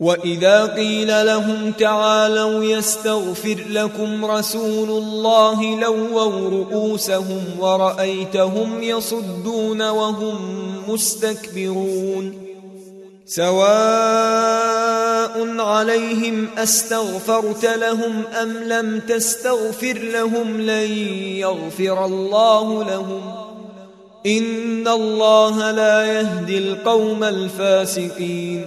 واذا قيل لهم تعالوا يستغفر لكم رسول الله لووا رؤوسهم ورايتهم يصدون وهم مستكبرون سواء عليهم استغفرت لهم ام لم تستغفر لهم لن يغفر الله لهم ان الله لا يهدي القوم الفاسقين